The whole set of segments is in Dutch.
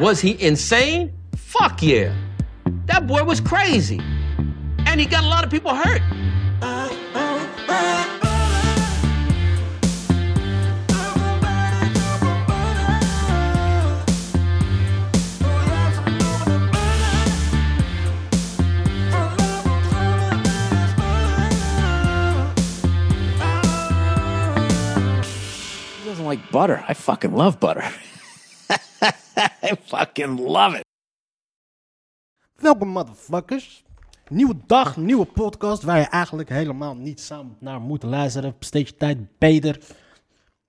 Was he insane? Fuck yeah. That boy was crazy. And he got a lot of people hurt. He doesn't like butter. I fucking love butter. I fucking love it. Welkom motherfuckers. Nieuwe dag, nieuwe podcast waar je eigenlijk helemaal niet samen naar moet luisteren. Steeds tijd beter.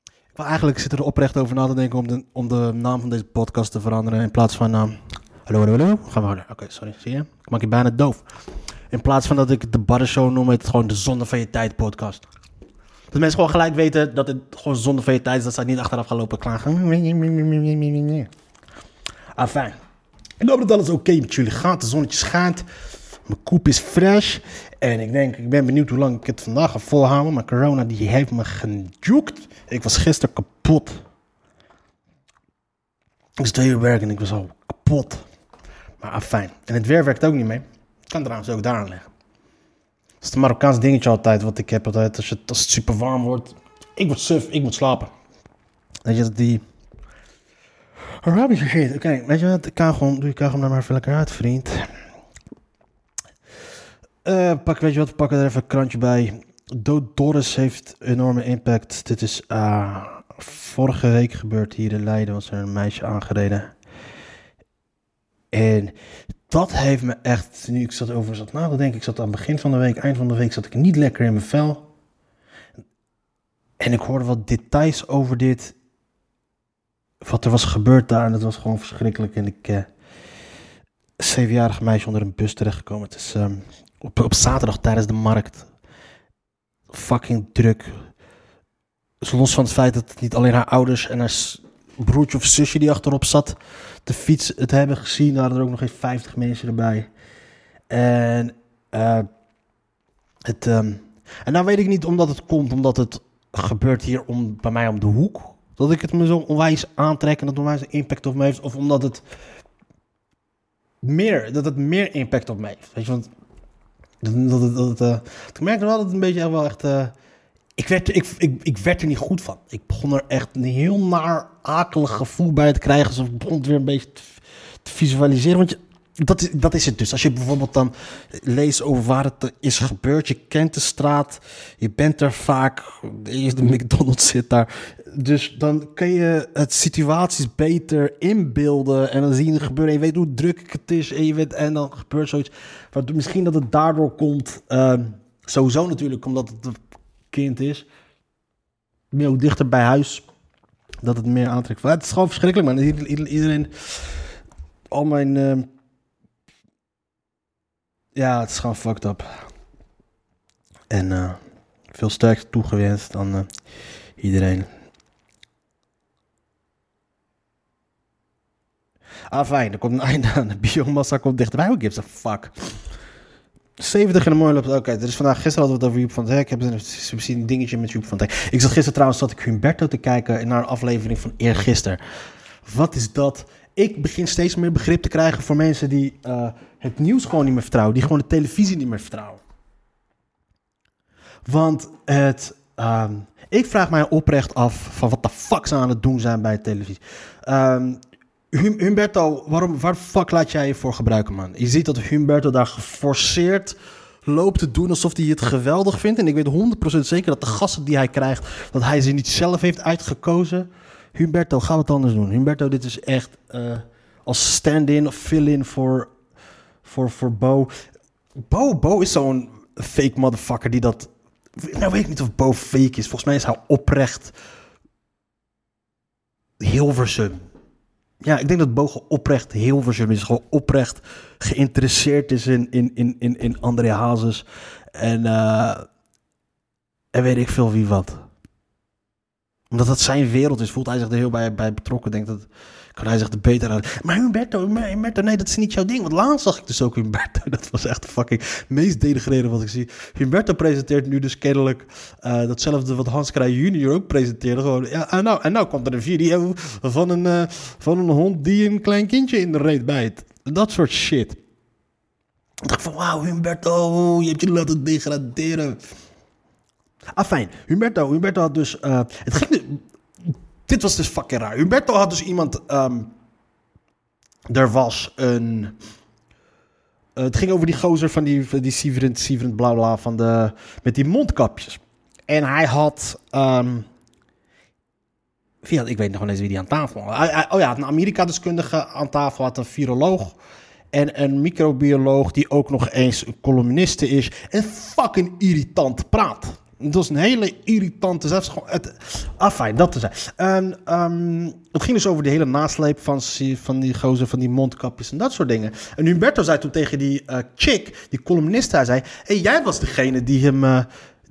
Ik wil eigenlijk zitten er oprecht over na te denken om de, om de naam van deze podcast te veranderen. In plaats van naam. hallo, hallo, hallo. Gaan we harder. Oké, sorry. Zie je? Ik maak je bijna doof. In plaats van dat ik de Barre Show noem, het gewoon de Zonde van je tijd podcast. Dat mensen gewoon gelijk weten dat het gewoon zonde van je tijd is. Dat ze niet achteraf gaan lopen klagen. Fijn. Ik hoop dat alles oké met jullie gaat. De zonnetje schijnt. Mijn koep is fresh. En ik denk, ik ben benieuwd hoe lang ik het vandaag ga volhouden. Maar corona die heeft me gejukt. Ik was gisteren kapot. Ik zat heel werk en ik was al kapot. Maar ah, fijn. En het weer werkt ook niet mee. Ik kan trouwens ook daaraan leggen. Dat is het Marokkaans dingetje altijd, wat ik heb altijd. Als, het super warm wordt. Ik word suf, ik moet slapen. Weet je, dat die... Arabische shit. Oké, weet je wat? Gewoon, doe je gewoon maar even lekker uit, vriend. Eh, pak, weet je wat? We er even een krantje bij. Dood Doris heeft enorme impact. Dit is ah, vorige week gebeurd hier in Leiden. Was er een meisje aangereden. En dat heeft me echt, nu ik zat over zat na te denken, ik zat aan het begin van de week, eind van de week, zat ik niet lekker in mijn vel. En ik hoorde wat details over dit, wat er was gebeurd daar, en dat was gewoon verschrikkelijk. En ik, zevenjarige meisje onder een bus terechtgekomen. Het is ehm, op, op zaterdag tijdens de markt. Fucking druk. Dus los van het feit dat het niet alleen haar ouders en haar broertje of zusje die achterop zat, de fiets het hebben gezien, waren er ook nog eens 50 mensen erbij. En, eh, het, ehm, en nou weet ik niet omdat het komt, omdat het gebeurt hier om, bij mij om de hoek. Dat ik het me zo onwijs aantrek en dat onwijs een impact op me heeft. Of omdat het meer, dat het meer impact op me heeft. Weet je, want dat, dat, dat, eh, ik merkte wel dat het een beetje echt wel echt... eh, ik, werd, ik, ik, ik werd er niet goed van. Ik begon er echt een heel naar akelig gevoel bij te krijgen. Alsof ik begon het weer een beetje te, te visualiseren. Want je, dat, is, dat is het dus. Als je bijvoorbeeld dan leest over waar het is gebeurd. Je kent de straat. Je bent er vaak. De McDonald's zit daar. Dus dan kun je het situaties beter inbeelden. En dan zie je het gebeuren. En je weet hoe druk het is. En, je weet, en dan gebeurt zoiets. Waardoor, misschien dat het daardoor komt. ehm, sowieso natuurlijk omdat het een kind is. Meer hoe dichter bij huis. Dat het meer aantrekt. Het is gewoon verschrikkelijk man. Ieder- ieder- Iedereen... Al mijn... ehm, ja, het is gewoon fucked up. En eh, veel sterkte toegewenst aan eh, iedereen. Ah, fijn. Er komt een einde aan. De biomassa komt dichterbij. Who gives a fuck? 70 in de mooie loop. Oké, er is vandaag gisteren hadden we het over Joep van het. Ik heb misschien een dingetje met Joep van het. Ik zat gisteren trouwens zat ik Humberto te kijken naar een aflevering van eergisteren. Wat is dat? Ik begin steeds meer begrip te krijgen voor mensen die eh, het nieuws gewoon niet meer vertrouwen. Die gewoon de televisie niet meer vertrouwen. Want het, ehm, ik vraag mij oprecht af van wat de fuck ze aan het doen zijn bij de televisie. Ehm, Hum- Humberto, waarom, waar fuck laat jij je voor gebruiken, man? Je ziet dat Humberto daar geforceerd loopt te doen alsof hij het geweldig vindt. En ik weet 100% zeker dat de gasten die hij krijgt, dat hij ze niet zelf heeft uitgekozen. Humberto, ga wat anders doen. Humberto, dit is echt eh, als stand-in of fill-in voor, voor, voor Bo. Bo. Bo is zo'n fake motherfucker die dat... Nou weet ik niet of Bo fake is. Volgens mij is hij oprecht Hilversum. Ja, ik denk dat Bo oprecht Hilversum is. Gewoon oprecht geïnteresseerd is in, in, in, in, in André Hazes. En, eh, en weet ik veel wie wat. Omdat dat zijn wereld is, voelt hij zich er heel bij, bij betrokken. Ik denk dat, Kan hij zich er beter aan. Maar Humberto, Humberto, nee, dat is niet jouw ding. Want laatst zag ik dus ook Humberto. Dat was echt de fucking meest denigrerende wat ik zie. Humberto presenteert nu dus kennelijk eh, datzelfde wat Hans Kraaij junior ook presenteerde. Gewoon, ja, en nou, en nou komt er een video van een, eh, van een hond die een klein kindje in de reet bijt. Dat soort shit. Ik dacht van, wauw, Humberto, je hebt je laten degraderen. Ah, fijn. Humberto, Humberto had dus... eh, het ging, dit was dus fucking raar. Humberto had dus iemand... ehm, er was een... eh, het ging over die gozer van die, die Sieverend, Sieverend bla bla van de... Met die mondkapjes. En hij had... had- ik weet nog niet eens wie die aan tafel had. Oh ja, een Amerika-deskundige aan tafel had een viroloog. En een microbioloog die ook nog eens een columniste is. En fucking irritant praat. Het was een hele irritante... zelfs gewoon het, ah, fijn, dat te zijn. En, ehm, het ging dus over de hele nasleep van, van die gozer, van die mondkapjes en dat soort dingen. En Humberto zei toen tegen die eh, chick, die columniste, hij zei... hey, jij was degene die hem... eh,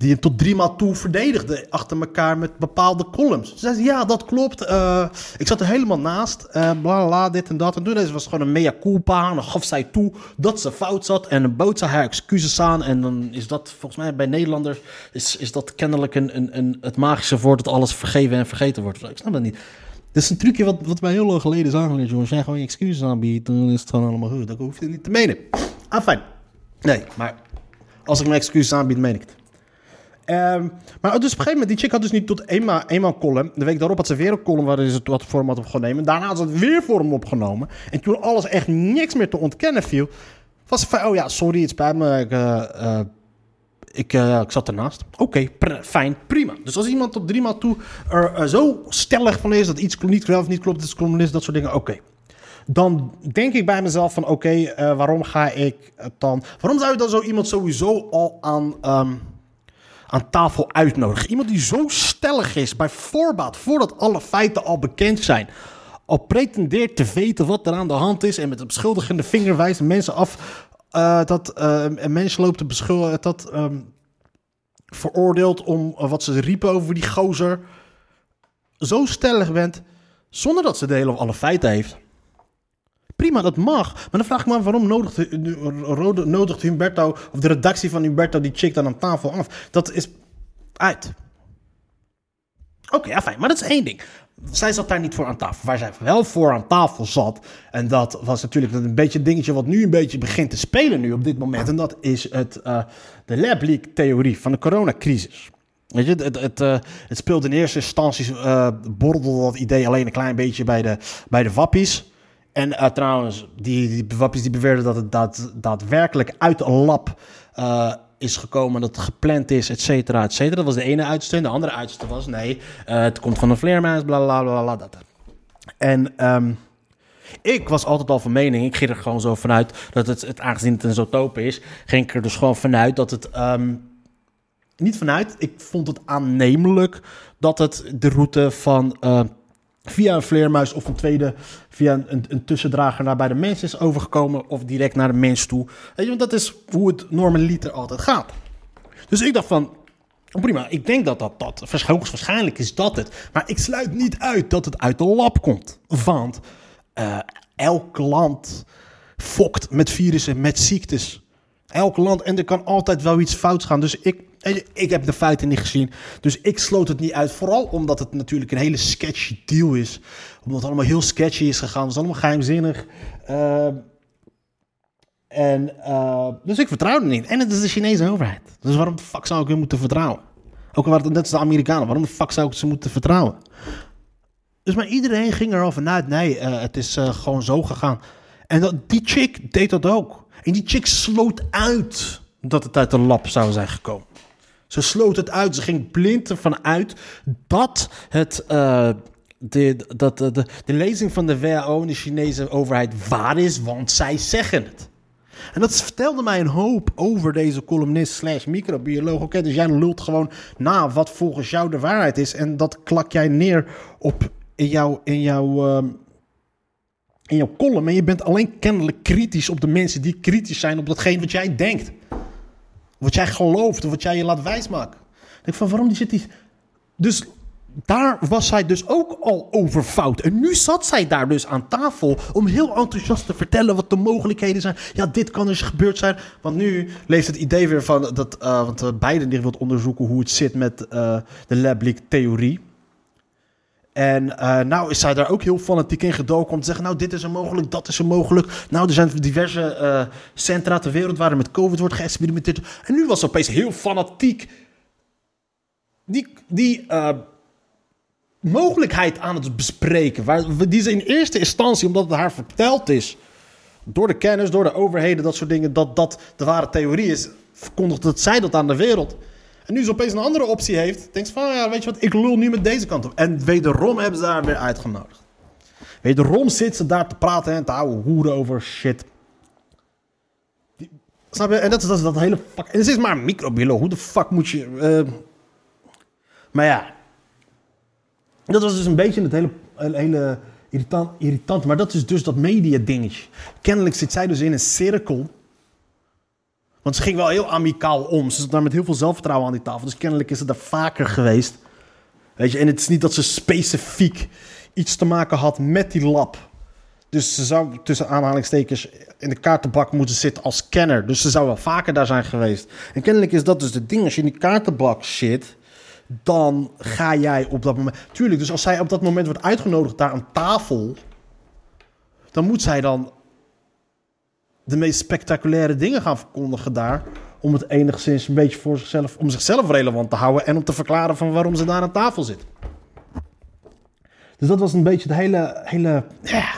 die tot drie maal toe verdedigde achter elkaar met bepaalde columns. Ze zei, ja, dat klopt. eh, ik zat er helemaal naast. eh bla, bla, dit en dat. En toen was gewoon een mea culpa. En dan gaf zij toe dat ze fout zat. En dan bood ze haar excuses aan. En dan is dat, volgens mij bij Nederlanders... is, is dat kennelijk een, een, een, het magische woord... dat alles vergeven en vergeten wordt. Ik snap dat niet. Dit is een trucje wat, wat mij heel lang geleden is aangeleerd. Jongens, jij gewoon je excuses aanbiedt... dan is het gewoon allemaal goed. Dan hoef je niet te menen. Ah, fijn. Nee, maar als ik mijn excuses aanbied, meen ik het. Ehm, maar dus op een gegeven moment, die chick had dus niet tot eenmaal, eenmaal column. De week daarop had ze weer een column waarin ze het wat voor hem had opgenomen. Daarna had ze het weer voor hem opgenomen. En toen alles echt niks meer te ontkennen viel, was ze van, oh ja, sorry, het spijt me. Ik, eh, eh, ik, eh, ik zat ernaast. Oké, fijn, prima. Dus als iemand tot drie maal toe er zo stellig van is dat iets niet klopt of niet klopt, is columnist, dat soort dingen, oké. Dan denk ik bij mezelf van, oké, waarom ga ik het dan... Waarom zou je dan zo iemand sowieso al aan... ehm, aan tafel uitnodigen. Iemand die zo stellig is, bij voorbaat, voordat alle feiten al bekend zijn, al pretendeert te weten wat er aan de hand is en met een beschuldigende vinger wijst mensen af eh, dat eh, een mens loopt te beschuldigen, dat ehm, veroordeeld om eh, wat ze riepen over die gozer, zo stellig bent, zonder dat ze de hele of alle feiten heeft. Prima, dat mag. Maar dan vraag ik me af, waarom nodigt, nodigt, nodigt Humberto, of de redactie van Humberto, die chick dan aan tafel af? Dat is uit. Oké, ja, fijn. Maar dat is één ding. Zij zat daar niet voor aan tafel. Waar zij wel voor aan tafel zat. En dat was natuurlijk een beetje een dingetje wat nu een beetje begint te spelen nu op dit moment. En dat is het, eh, de lab leak theorie van de coronacrisis. Weet je, het, het, eh, het speelde in eerste instantie, eh borrelde dat idee alleen een klein beetje bij de, bij de wappies. En eh, trouwens, die, die wappies die beweerden dat het daad, daadwerkelijk uit een lab eh, is gekomen, dat het gepland is, et cetera, et cetera. Dat was de ene uitstel. De andere uitstel was, nee, eh, het komt van een vleermuis, bla bla bla bla, dat. En ehm, ik was altijd al van mening, ik ging er gewoon zo vanuit dat het, het aangezien het een zotope is, ging ik er dus gewoon vanuit dat het, ehm, niet vanuit, ik vond het aannemelijk dat het de route van via een vleermuis of een tweede, via een, een, tussendrager naar bij de mens is overgekomen of direct naar de mens toe. Weet je, want dat is hoe het normaliter altijd gaat. Dus ik dacht van, prima, ik denk dat dat, dat hoogstwaarschijnlijk is dat het. Maar ik sluit niet uit dat het uit de lab komt. Want eh, elk land fokt met virussen, met ziektes. Elk land. En er kan altijd wel iets fout gaan. Dus ik, ik heb de feiten niet gezien. Dus ik sloot het niet uit. Vooral omdat het natuurlijk een hele sketchy deal is. Omdat het allemaal heel sketchy is gegaan. Het is allemaal geheimzinnig. Uh, en, uh, dus ik vertrouw er niet. En het is de Chinese overheid. Dus waarom de fuck zou ik hun moeten vertrouwen? Ook al net als de Amerikanen. Waarom de fuck zou ik ze moeten vertrouwen? Dus maar iedereen ging er al vanuit. Nee, uh, het is uh, gewoon zo gegaan. En dat, die chick deed dat ook. En die chick sloot uit dat het uit de lab zou zijn gekomen. Ze sloot het uit. Ze ging blind ervan uit dat het. Uh, de, dat, de, de, lezing van de WHO en de Chinese overheid waar is, want zij zeggen het. En dat vertelde mij een hoop over deze columnist slash microbioloog. Oké, dus jij lult gewoon na wat volgens jou de waarheid is. En dat klak jij neer op in jouw, in jouw, uh, in jouw column. En je bent alleen kennelijk kritisch op de mensen die kritisch zijn op datgene wat jij denkt. Wat jij gelooft of wat jij je laat wijsmaken. Ik denk van, waarom zit die... Dus daar was zij dus ook al over fout. En nu zat zij daar dus aan tafel om heel enthousiast te vertellen wat de mogelijkheden zijn. Ja, dit kan dus gebeurd zijn. Want nu leeft het idee weer van dat, uh, want uh, Biden die wil onderzoeken hoe het zit met uh, de lab leak theorie. En uh, nou is zij daar ook heel fanatiek in gedoken om te zeggen... nou, dit is er mogelijk, dat is er mogelijk. Nou, er zijn diverse uh, centra ter wereld waar er met COVID wordt geëxperimenteerd. En nu was ze opeens heel fanatiek die, die uh, mogelijkheid aan het bespreken. Waar, die ze in eerste instantie, omdat het haar verteld is... door de kennis, door de overheden, dat soort dingen... dat dat de ware theorie is, verkondigt dat zij dat aan de wereld... En nu ze opeens een andere optie heeft, denkt ze van, ja, weet je wat, ik lul nu met deze kant op. En wederom hebben ze daar weer uitgenodigd. Wederom zit ze daar te praten en te houden hoeren over shit. Die, snap je? En dat is dat, dat hele fuck. En het is maar een. Hoe de fuck moet je. Uh, maar ja. Dat was dus een beetje het hele, hele irritant, irritant. Maar dat is dus dat media dingetje. Kennelijk zit zij dus in een cirkel want ze ging wel heel amicaal om. Ze zat daar met heel veel zelfvertrouwen aan die tafel. Dus kennelijk is het daar vaker geweest. Weet je, en het is niet dat ze specifiek iets te maken had met die lab. Dus ze zou tussen aanhalingstekens in de kaartenbak moeten zitten als kenner. Dus ze zou wel vaker daar zijn geweest. En kennelijk is dat dus het ding. Als je in die kaartenbak zit, dan ga jij op dat moment... Tuurlijk, dus als zij op dat moment wordt uitgenodigd daar aan tafel... dan moet zij dan de meest spectaculaire dingen gaan verkondigen daar. Om het enigszins een beetje voor zichzelf, om zichzelf relevant te houden. En om te verklaren van waarom ze daar aan tafel zit. Dus dat was een beetje het hele, hele, ja.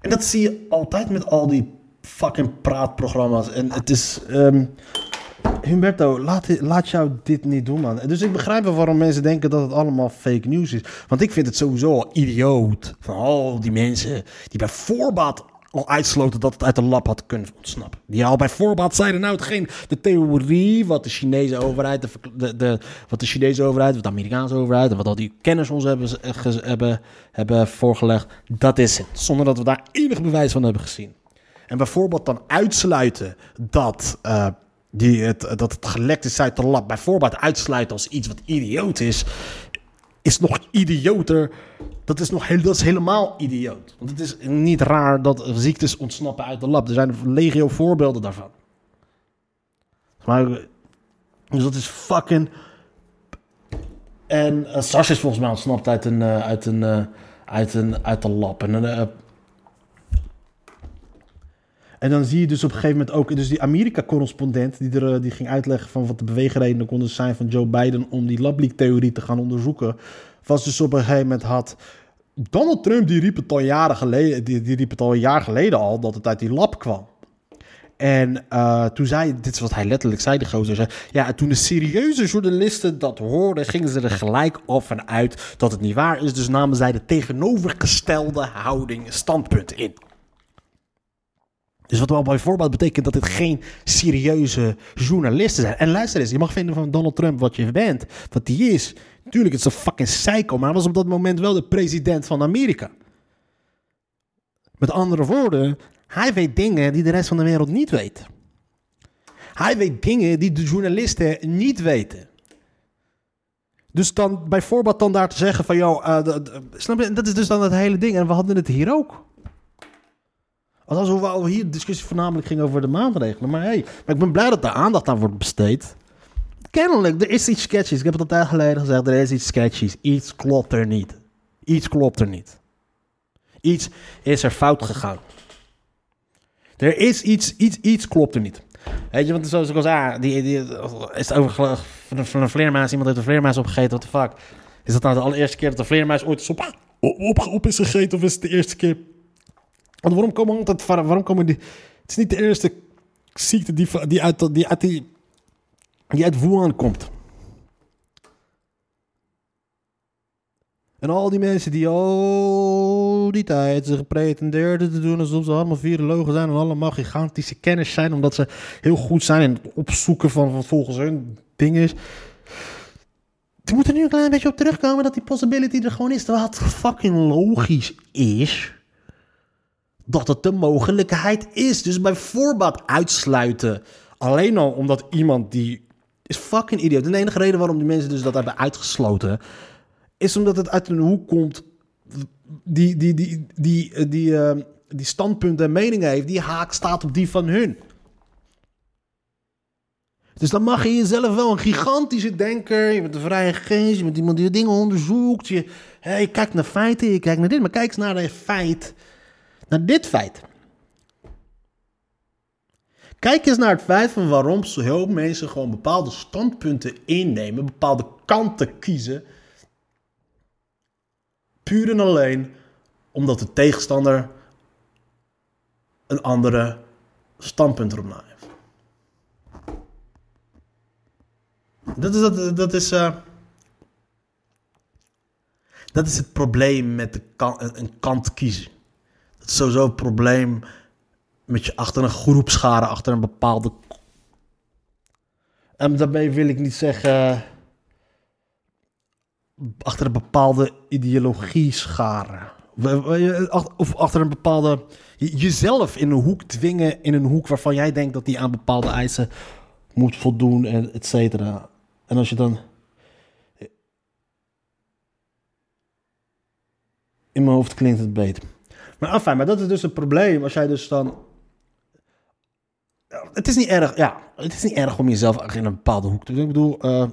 En dat zie je altijd met al die fucking praatprogramma's. En het is, um, Humberto, laat, laat jou dit niet doen, man. Dus ik begrijp wel waarom mensen denken dat het allemaal fake news is. Want ik vind het sowieso idioot. Van al die mensen die bij voorbaat al uitsloten dat het uit de lab had kunnen ontsnappen. Die al bij voorbaat zeiden, nou hetgeen, de theorie wat de Chinese overheid, de, de, wat de Chinese overheid, wat de Amerikaanse overheid en wat al die kenners ons hebben, hebben, hebben voorgelegd, dat is het. Zonder dat we daar enig bewijs van hebben gezien. En bijvoorbeeld dan uitsluiten dat, uh, die het, dat het gelekt is uit de lab, bijvoorbeeld uitsluiten als iets wat idioot is, is nog idioter. Dat is, nog dat is helemaal idioot. Want het is niet raar dat ziektes ontsnappen uit de lab. Er zijn legio voorbeelden daarvan. Maar, dus dat is fucking... En uh, SARS is volgens mij ontsnapt uit een, uh, uit een, uit een, uit de lab. En en dan zie je dus op een gegeven moment ook... Dus die Amerika-correspondent die, er, die ging uitleggen... van wat de beweegredenen konden zijn van Joe Biden... om die lableak-theorie te gaan onderzoeken... was dus op een gegeven moment had... Donald Trump die riep het al jaren geleden... Die, die riep het al een jaar geleden al... dat het uit die lab kwam. En uh, toen zei, dit is wat hij letterlijk zei, de gozer zei, ja, toen de serieuze journalisten dat hoorden, gingen ze er gelijk af en uit dat het niet waar is. Dus namen zij de tegenovergestelde houding, standpunt in. Dus wat wel bijvoorbeeld betekent dat het geen serieuze journalisten zijn. En luister eens, je mag vinden van Donald Trump wat je bent, wat die is. Tuurlijk, het is een fucking psycho, maar hij was op dat moment wel de president van Amerika. Met andere woorden, hij weet dingen die de rest van de wereld niet weet. Hij weet dingen die de journalisten niet weten. Dus dan bijvoorbeeld dan daar te zeggen van, joh, uh, snap je, dat is dus dan het hele ding. En we hadden het hier ook. Alsof we hier discussie voornamelijk ging over de maatregelen. Maar hey, maar ik ben blij dat er aandacht aan wordt besteed. Kennelijk, er is iets sketchies. Ik heb het al tijd geleden gezegd, er is iets sketchies. Iets klopt er niet. Iets klopt er niet. Iets is er fout gegaan. Er is iets, iets, iets klopt er niet. Weet je, want zoals ik al zei, die, is het over van een vleermuis. Iemand heeft een vleermuis opgegeten, what the fuck. Is dat nou de allereerste keer dat de vleermuis ooit op, op, op is gegeten? Of is het de eerste keer want waarom komen altijd... Waarom komen die... Het is niet de eerste ziekte die, die, uit, die, uit, die, uit Wuhan komt. En al die mensen die al die tijd zich pretendeerden te doen alsof ze allemaal virologen zijn en allemaal gigantische kennis zijn, omdat ze heel goed zijn in het opzoeken van wat volgens hun ding is. Die moeten nu een klein beetje op terugkomen dat die possibility er gewoon is. Wat fucking logisch is dat het de mogelijkheid is. Dus bijvoorbeeld uitsluiten. Alleen al omdat iemand die is fucking idioot. De enige reden waarom die mensen dus dat hebben uitgesloten... is omdat het uit een hoek komt... die, die, die, die, die, eh, die standpunten en meningen heeft... die haak staat op die van hun. Dus dan mag je jezelf wel een gigantische denker... je bent een vrije geest, je bent iemand die dingen onderzoekt... je, je kijkt naar feiten, je kijkt naar dit... maar kijk eens naar het feit... naar dit feit... Kijk eens naar het feit van waarom heel veel mensen gewoon bepaalde standpunten innemen, bepaalde kanten kiezen. Puur en alleen omdat de tegenstander een andere standpunt erop na heeft. Dat is, dat, dat is, eh, dat is het probleem met de een kant kiezen. Dat is sowieso het probleem met je achter een groep scharen, achter een bepaalde. En daarmee wil ik niet zeggen. achter een bepaalde ideologie scharen. Of achter een bepaalde. jezelf in een hoek dwingen. in een hoek waarvan jij denkt dat die aan bepaalde eisen moet voldoen, en et cetera. En als je dan. In mijn hoofd klinkt het beter. Maar afijn, maar dat is dus het probleem. Als jij dus dan het is niet erg, ja, het is niet erg om jezelf in een bepaalde hoek te doen. Ik bedoel, uh,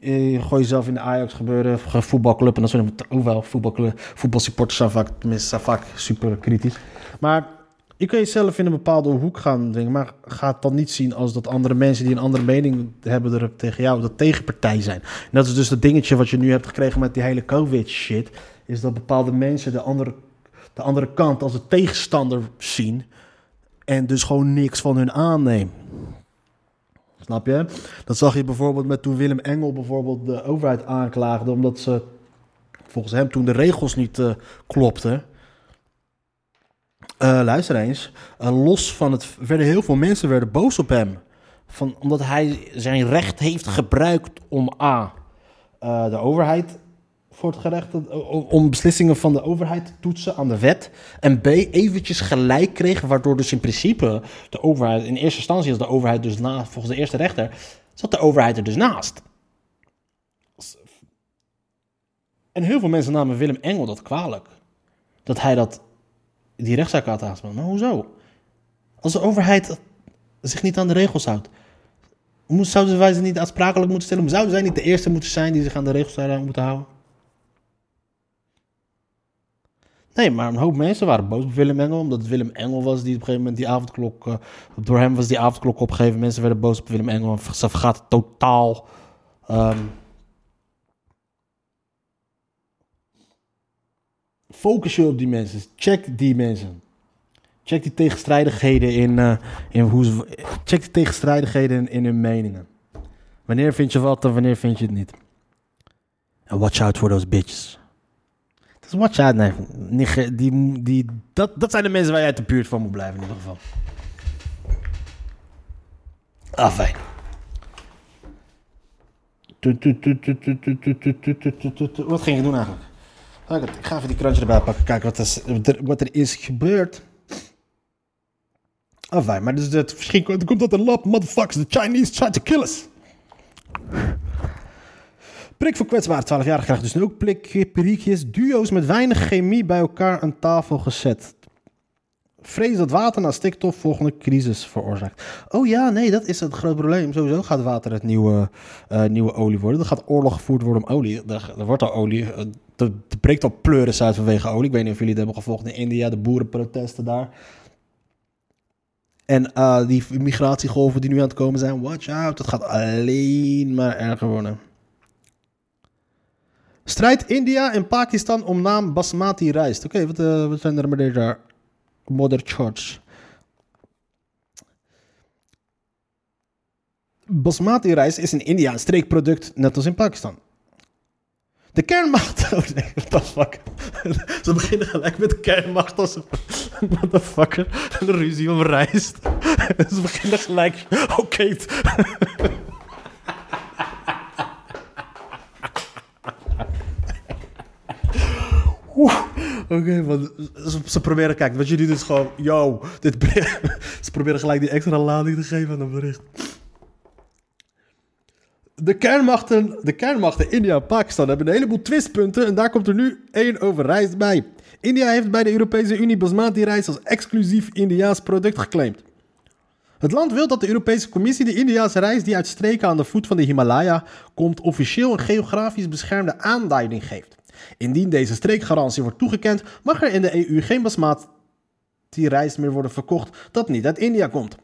je gooi jezelf in de Ajax gebeuren, voetbalclub en dan zijn ook wel voetbalclub, voetbalsupporters zijn vaak, tenminste vaak super kritisch. Maar je kan jezelf in een bepaalde hoek gaan dingen, maar ga het dan niet zien als dat andere mensen die een andere mening hebben er tegen jou, dat tegenpartij zijn. En dat is dus het dingetje wat je nu hebt gekregen met die hele COVID shit, is dat bepaalde mensen de andere, de andere kant als een tegenstander zien. En dus gewoon niks van hun aannemen. Snap je? Dat zag je bijvoorbeeld met toen Willem Engel bijvoorbeeld de overheid aanklaagde. omdat ze volgens hem toen de regels niet uh, klopten. Uh, luister eens. Uh, los van het. werden heel veel mensen werden boos op hem. Van, omdat hij zijn recht heeft gebruikt om A. de overheid voor het gerecht om beslissingen van de overheid te toetsen aan de wet. En B, eventjes gelijk kreeg, waardoor dus in principe de overheid, in eerste instantie als de overheid dus naast, volgens de eerste rechter, zat de overheid er dus naast. En heel veel mensen namen Willem Engel dat kwalijk. Dat hij dat, die rechtszaak had aanspannen. Maar hoezo? Als de overheid zich niet aan de regels houdt, zouden wij ze niet aansprakelijk moeten stellen? Zouden zij niet de eerste moeten zijn die zich aan de regels moeten houden? Nee, maar een hoop mensen waren boos op Willem Engel. Omdat het Willem Engel was die op een gegeven moment die avondklok... Uh, door hem was die avondklok opgegeven. Mensen werden boos op Willem Engel. Ze vergaat totaal... Um, focus je op die mensen. Check die mensen. Check die tegenstrijdigheden in, uh, in hoe ze... Check die tegenstrijdigheden in, in hun meningen. Wanneer vind je wat en wanneer vind je het niet. En watch out for those bitches. Dus watch out, nee. Die, die, dat, dat zijn de mensen waar jij uit de buurt van moet blijven in ieder geval. Ah, fijn. Wat ging je doen eigenlijk? Ik ga even die krantje erbij pakken, kijken wat er, wat er is gebeurd. Ah, fijn. Maar dus het verschil komt dat de lab motherfuckers, the Chinese try to kill us. Prik voor kwetsbaar, 12 jaar krijgt dus nu ook prikjes, duo's met weinig chemie bij elkaar aan tafel gezet. Vrees dat water na stikstof volgende crisis veroorzaakt. Oh ja, nee, dat is het groot probleem. Sowieso gaat water het nieuwe, uh, nieuwe olie worden. Er gaat oorlog gevoerd worden om olie. Er, wordt al olie. Er, er breekt al pleuris uit vanwege olie. Ik weet niet of jullie het hebben gevolgd in India, de boerenprotesten daar. En uh, die migratiegolven die nu aan het komen zijn, watch out. Dat gaat alleen maar erger worden. Strijd India en Pakistan om naam Basmati rijst. Oké, wat, uh, wat zijn er met deze Mother Church? Basmati rijst is in India een streekproduct, net als in Pakistan. De kernmacht. Oh nee, what the fuck. Ze beginnen gelijk met kernmacht als een motherfucker. Een ruzie om rijst. Ze beginnen gelijk. Oké. Oké, okay, ze, ze, proberen, kijk, wat jullie dus gewoon, yo, dit, ze proberen gelijk die extra lading te geven aan een bericht. de kernmachten, de kernmachten India en Pakistan hebben een heleboel twistpunten. En daar komt er nu één over rijst bij. India heeft bij de Europese Unie basmati-rijst als exclusief Indiaas product geclaimd. Het land wil dat de Europese Commissie de Indiaanse rijst die uit streken aan de voet van de Himalaya komt officieel een geografisch beschermde aanduiding geeft. Indien deze streekgarantie wordt toegekend, mag er in de EU geen basmati-rijst meer worden verkocht dat niet uit India komt.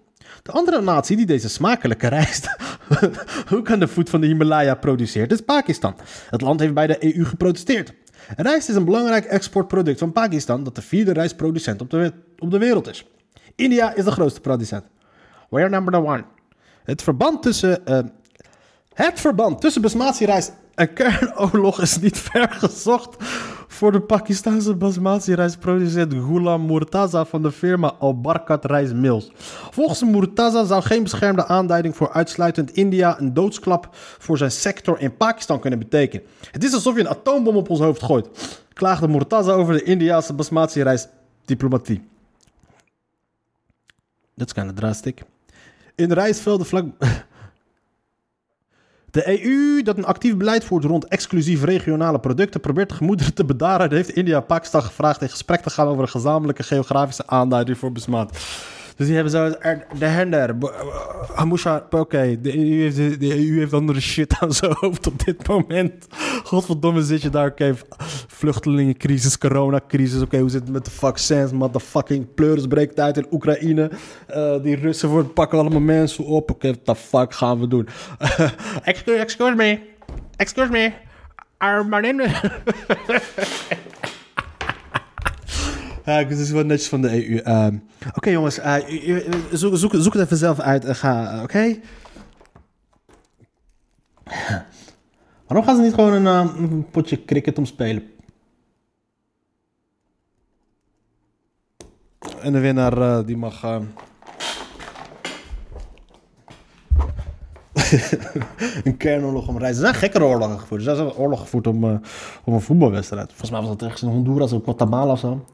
De andere natie die deze smakelijke rijst ook aan de voet van de Himalaya produceert is Pakistan. Het land heeft bij de EU geprotesteerd. Rijst is een belangrijk exportproduct van Pakistan dat de vierde rijstproducent op de, op de wereld is. India is de grootste producent. We're number one. Het verband tussen, uh, het verband tussen basmati-rijst en kernoorlog is niet ver gezocht voor de Pakistanse basmati-rijstproducent Ghulam Murtaza van de firma Al Barkat Mills. Volgens Murtaza zou geen beschermde aanduiding voor uitsluitend India een doodsklap voor zijn sector in Pakistan kunnen betekenen. Het is alsof je een atoombom op ons hoofd gooit, klaagde Murtaza over de Indiaanse basmati-rijstdiplomatie. Dat is kind of drastic. In rijstvelden vlak. De EU, dat een actief beleid voert rond exclusief regionale producten, probeert de gemoederen te bedaren. heeft India Pakistan gevraagd in gesprek te gaan over een gezamenlijke geografische aanduiding voor besmaat. Dus die hebben zo de hender. Hamusha, oké, de, EU heeft, de EU heeft andere shit aan zijn hoofd op dit moment. Godverdomme zit je daar, oké, vluchtelingencrisis, coronacrisis, oké, hoe zit het met de vaccins, motherfucking pleuris breekt uit in Oekraïne. Uh, die Russen voor, pakken allemaal mensen op, oké, what the fuck gaan we doen? excuse, me, excuse me, name... Ja, uh, is wel netjes van de EU. Uh, Oké jongens, uh, zoek, zoek, zoek, het even zelf uit. ga, oké? Okay? Waarom gaan ze niet gewoon een, een potje cricket omspelen? En de winnaar die mag... een kernoorlog om reizen. Er zijn gekkere oorlogen gevoerd. Er zijn oorlogen gevoerd om, uh, om een voetbalwedstrijd. Volgens mij was dat ergens in Honduras of Guatemala of zo.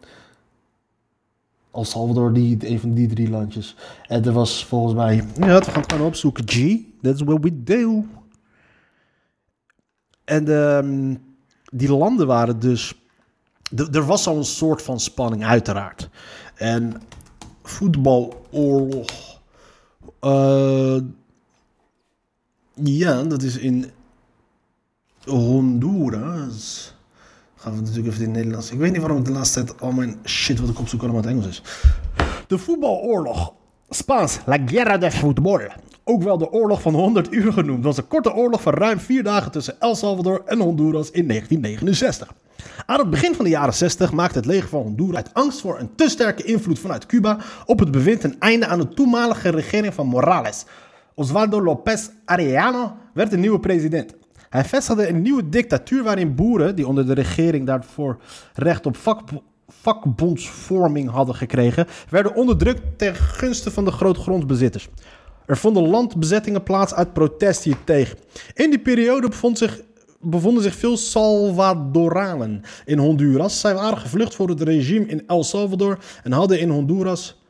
El Salvador, die, een van die drie landjes. En er was volgens mij... Ja, we gaan het opzoeken. G, that's what we do. En um, die landen waren dus... Er was al een soort van spanning, uiteraard. En voetbaloorlog... Uh, ja, dat is in Honduras gaan we natuurlijk even in het Nederlands. Ik weet niet waarom ik de laatste tijd al mijn shit wat ik opzoek allemaal het Engels is. De voetbaloorlog. Spaans, La Guerra de Fútbol. Ook wel de oorlog van 100 uur genoemd. was een korte oorlog van ruim vier dagen tussen El Salvador en Honduras in 1969. Aan het begin van de jaren 60 maakte het leger van Honduras uit angst voor een te sterke invloed vanuit Cuba op het bewind een einde aan de toenmalige regering van Morales. Osvaldo López Arellano werd de nieuwe president. Hij vestigde een nieuwe dictatuur waarin boeren, die onder de regering daarvoor recht op vak, vakbondsvorming hadden gekregen, werden onderdrukt ten gunste van de grootgrondbezitters. Er vonden landbezettingen plaats uit protest hiertegen. In die periode bevond zich, bevonden zich veel Salvadoranen in Honduras. Zij waren gevlucht voor het regime in El Salvador en hadden in Honduras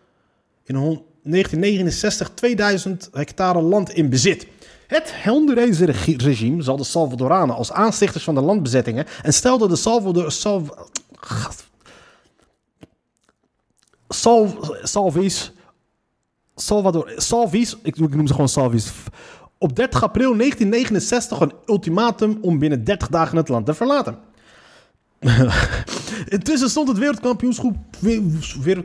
in 1969 2000 hectare land in bezit. Het Hondurese regime zal de Salvadoranen als aanstichters van de landbezettingen en stelde de Salvador, Salv, Salv, Salvis, Salvador, Salvis, ik, ik noem ze gewoon Salvis, op 30 april 1969 een ultimatum om binnen 30 dagen het land te verlaten. Intussen stond het wereldkampioenschap weer,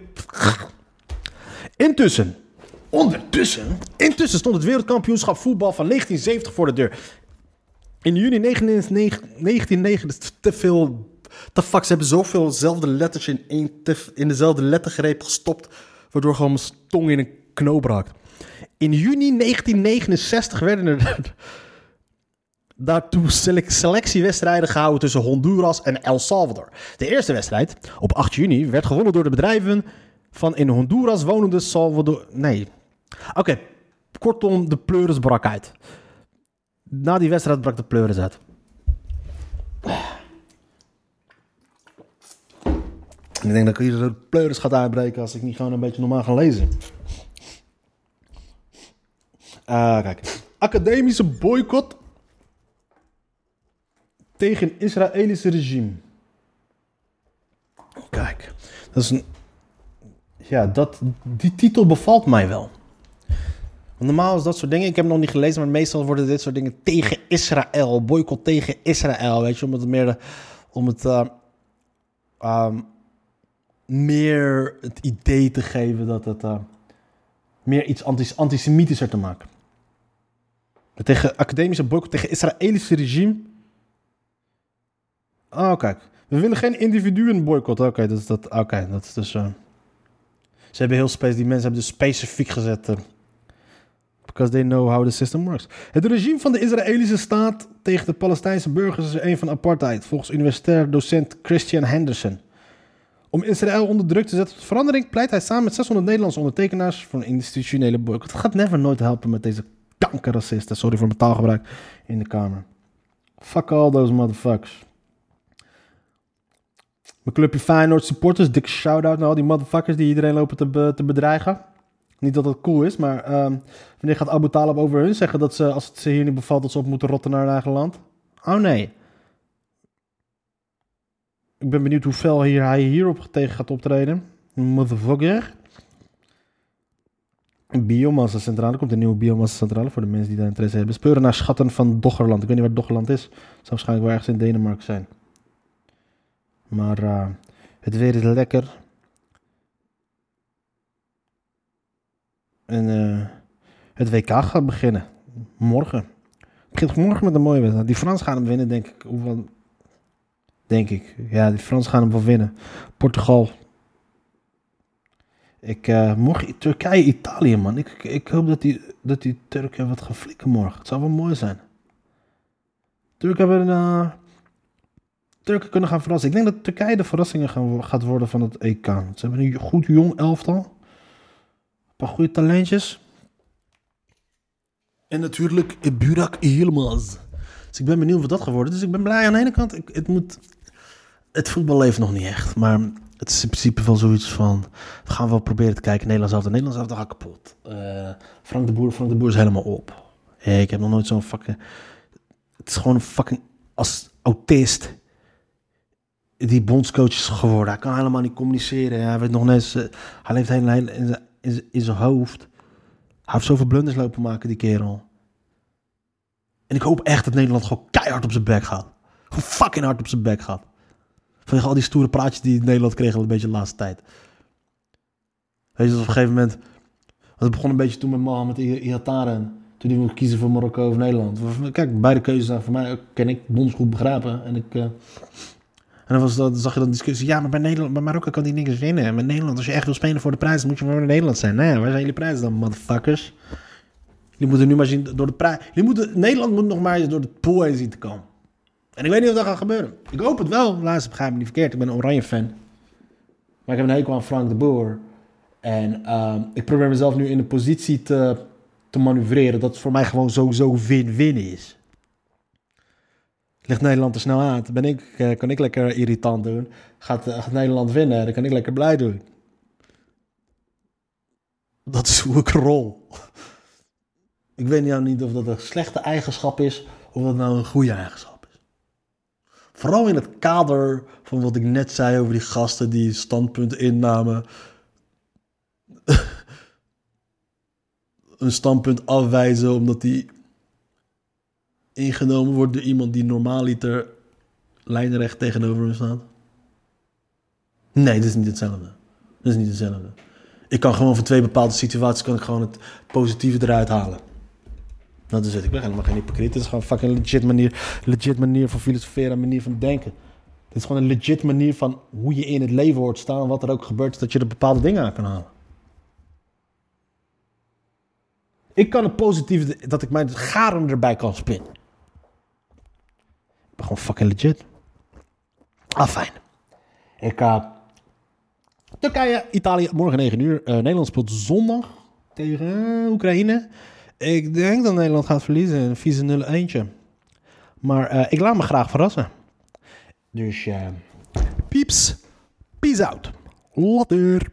Intussen Ondertussen, intussen stond het wereldkampioenschap voetbal van 1970 voor de deur. In juni 1990 te veel. De fuck, ze hebben zoveel dezelfde letters in, één, in dezelfde lettergreep gestopt. Waardoor gewoon mijn tong in een knoop raakt. In juni 1969 werden er daartoe selectiewedstrijden gehouden tussen Honduras en El Salvador. De eerste wedstrijd, op 8 juni, werd gewonnen door de bedrijven van in Honduras wonende Salvador. Nee, Oké, kortom, de pleuris brak uit. Na die wedstrijd brak de pleuris uit. Ik denk dat ik hier de pleuris gaat uitbreken als ik niet gewoon een beetje normaal ga lezen. Ah, kijk. Academische boycott tegen Israëlische regime. Kijk, dat is een. Ja, dat, die titel bevalt mij wel. Normaal is dat soort dingen, ik heb het nog niet gelezen, maar meestal worden dit soort dingen tegen Israël, boycott tegen Israël, weet je, om het meer, om het meer het idee te geven dat het uh, meer iets antis antisemitischer te maken. Tegen academische boycott tegen Israëlische regime. Oh, kijk. We willen geen individuen boycotten. Oké, dat is dat. Oké, dat is dus. Uh, ze hebben heel. Die mensen hebben dus specifiek gezet. Because they know how the system works. Het regime van de Israëlische staat tegen de Palestijnse burgers is een van apartheid, volgens universitair docent Christian Henderson. Om Israël onder druk te zetten tot verandering pleit hij samen met 600 Nederlandse ondertekenaars voor een institutionele boycott. Het gaat never nooit helpen met deze kankerracisten. Sorry voor mijn taalgebruik in de Kamer. Fuck all those motherfuckers. Mijn clubje Feyenoord supporters, dikke shout-out naar al die motherfuckers die iedereen lopen te, te bedreigen. Niet dat dat cool is, maar um, wanneer gaat Abu Talib over hun zeggen dat ze, als het ze hier niet bevalt, dat ze op moeten rotten naar hun eigen land? Oh nee. Ik ben benieuwd hoeveel hier, hij hierop tegen gaat optreden. Motherfucker. Een biomassa-centrale. Er komt een nieuwe biomassa-centrale voor de mensen die daar interesse hebben. Speuren naar schatten van Doggerland. Ik weet niet waar Doggerland is. Het zou waarschijnlijk wel ergens in Denemarken zijn. Maar uh, het weer is lekker. En uh, het WK gaat beginnen. Morgen. Het begint morgen met een mooie wedstrijd. Die Frans gaan hem winnen, denk ik. Hoeveel... Denk ik. Ja, die Frans gaan hem wel winnen. Portugal. Ik, uh, morgen Turkije, Italië, man. Ik, ik hoop dat die, dat die Turken wat gaan flikken morgen. Het zou wel mooi zijn. Turken hebben. Uh, Turken kunnen gaan verrassen. Ik denk dat Turkije de verrassingen gaan, gaat worden van het EK. Ze hebben een goed jong elftal. Paar goede talentjes. En natuurlijk Burak Yilmaz. Dus ik ben benieuwd wat dat geworden. Dus ik ben blij aan de ene kant. Ik, het, moet, het voetbal leeft nog niet echt. Maar het is in principe wel zoiets van... We gaan wel proberen te kijken. Nederlands af. De Nederlands kapot. Uh, Frank de Boer, Frank de Boer is helemaal op. Ik heb nog nooit zo'n fucking... Het is gewoon een fucking... Als autist die bondscoach is geworden. Hij kan helemaal niet communiceren. Hij weet nog net, hij leeft helemaal in zijn, in zijn hoofd. Hij heeft zoveel blunders lopen maken, die kerel. En ik hoop echt dat Nederland gewoon keihard op zijn bek gaat. Gewoon fucking hard op zijn bek gaat. Vanwege al die stoere praatjes die Nederland kreeg al een beetje de laatste tijd. Weet je, op een gegeven moment... Het begon een beetje toen met Mohamed Ihataren. Toen hij moest kiezen voor Marokko of Nederland. Kijk, beide keuzes zijn voor mij, ken ik, bondsgoed begrijpen. En ik... En dan, was dat, zag je dan discussie. Ja, maar bij, Nederland, bij Marokko kan die niks winnen. Met Nederland, als je echt wil spelen voor de prijs, moet je voor Nederland zijn. Nee, waar zijn jullie prijzen dan, motherfuckers? Jullie moeten nu maar zien door de prijs. Nederland moet nog maar eens door de pool heen zien te komen. En ik weet niet of dat gaat gebeuren. Ik hoop het wel. Laatst begrijp me niet verkeerd. Ik ben een oranje fan. Maar ik heb een hekel aan Frank de Boer. En uh, ik probeer mezelf nu in de positie te, te manoeuvreren. Dat het voor mij gewoon sowieso win-win is. Ligt Nederland er snel aan, dan ben ik, uh, kan ik lekker irritant doen. Gaat, uh, gaat Nederland winnen, dan kan ik lekker blij doen. Dat is hoe ik rol. Ik weet nou niet of dat een slechte eigenschap is of dat nou een goede eigenschap is. Vooral in het kader van wat ik net zei over die gasten die standpunt innamen. een standpunt afwijzen omdat die ingenomen wordt door iemand die normaaliter lijnrecht tegenover hem staat? Nee, dat is niet hetzelfde. Dat is niet hetzelfde. Ik kan gewoon van twee bepaalde situaties kan ik gewoon het positieve eruit halen. Dat is het. Ik ben helemaal geen hypocriet. Het is gewoon fucking legit manier, legit manier van filosoferen, manier van denken. Het is gewoon een legit manier van hoe je in het leven hoort staan. Wat er ook gebeurt, dat je er bepaalde dingen aan kan halen. Ik kan het positieve, dat ik mijn garen erbij kan spinnen. Gewoon fucking legit. Ah, fijn. Ik, uh, Turkije, Italië, morgen 9 uur. Uh, Nederland speelt zondag tegen Oekraïne. Ik denk dat Nederland gaat verliezen. Een vieze 0 eentje. Maar uh, ik laat me graag verrassen. Dus pieps, peace out. Later.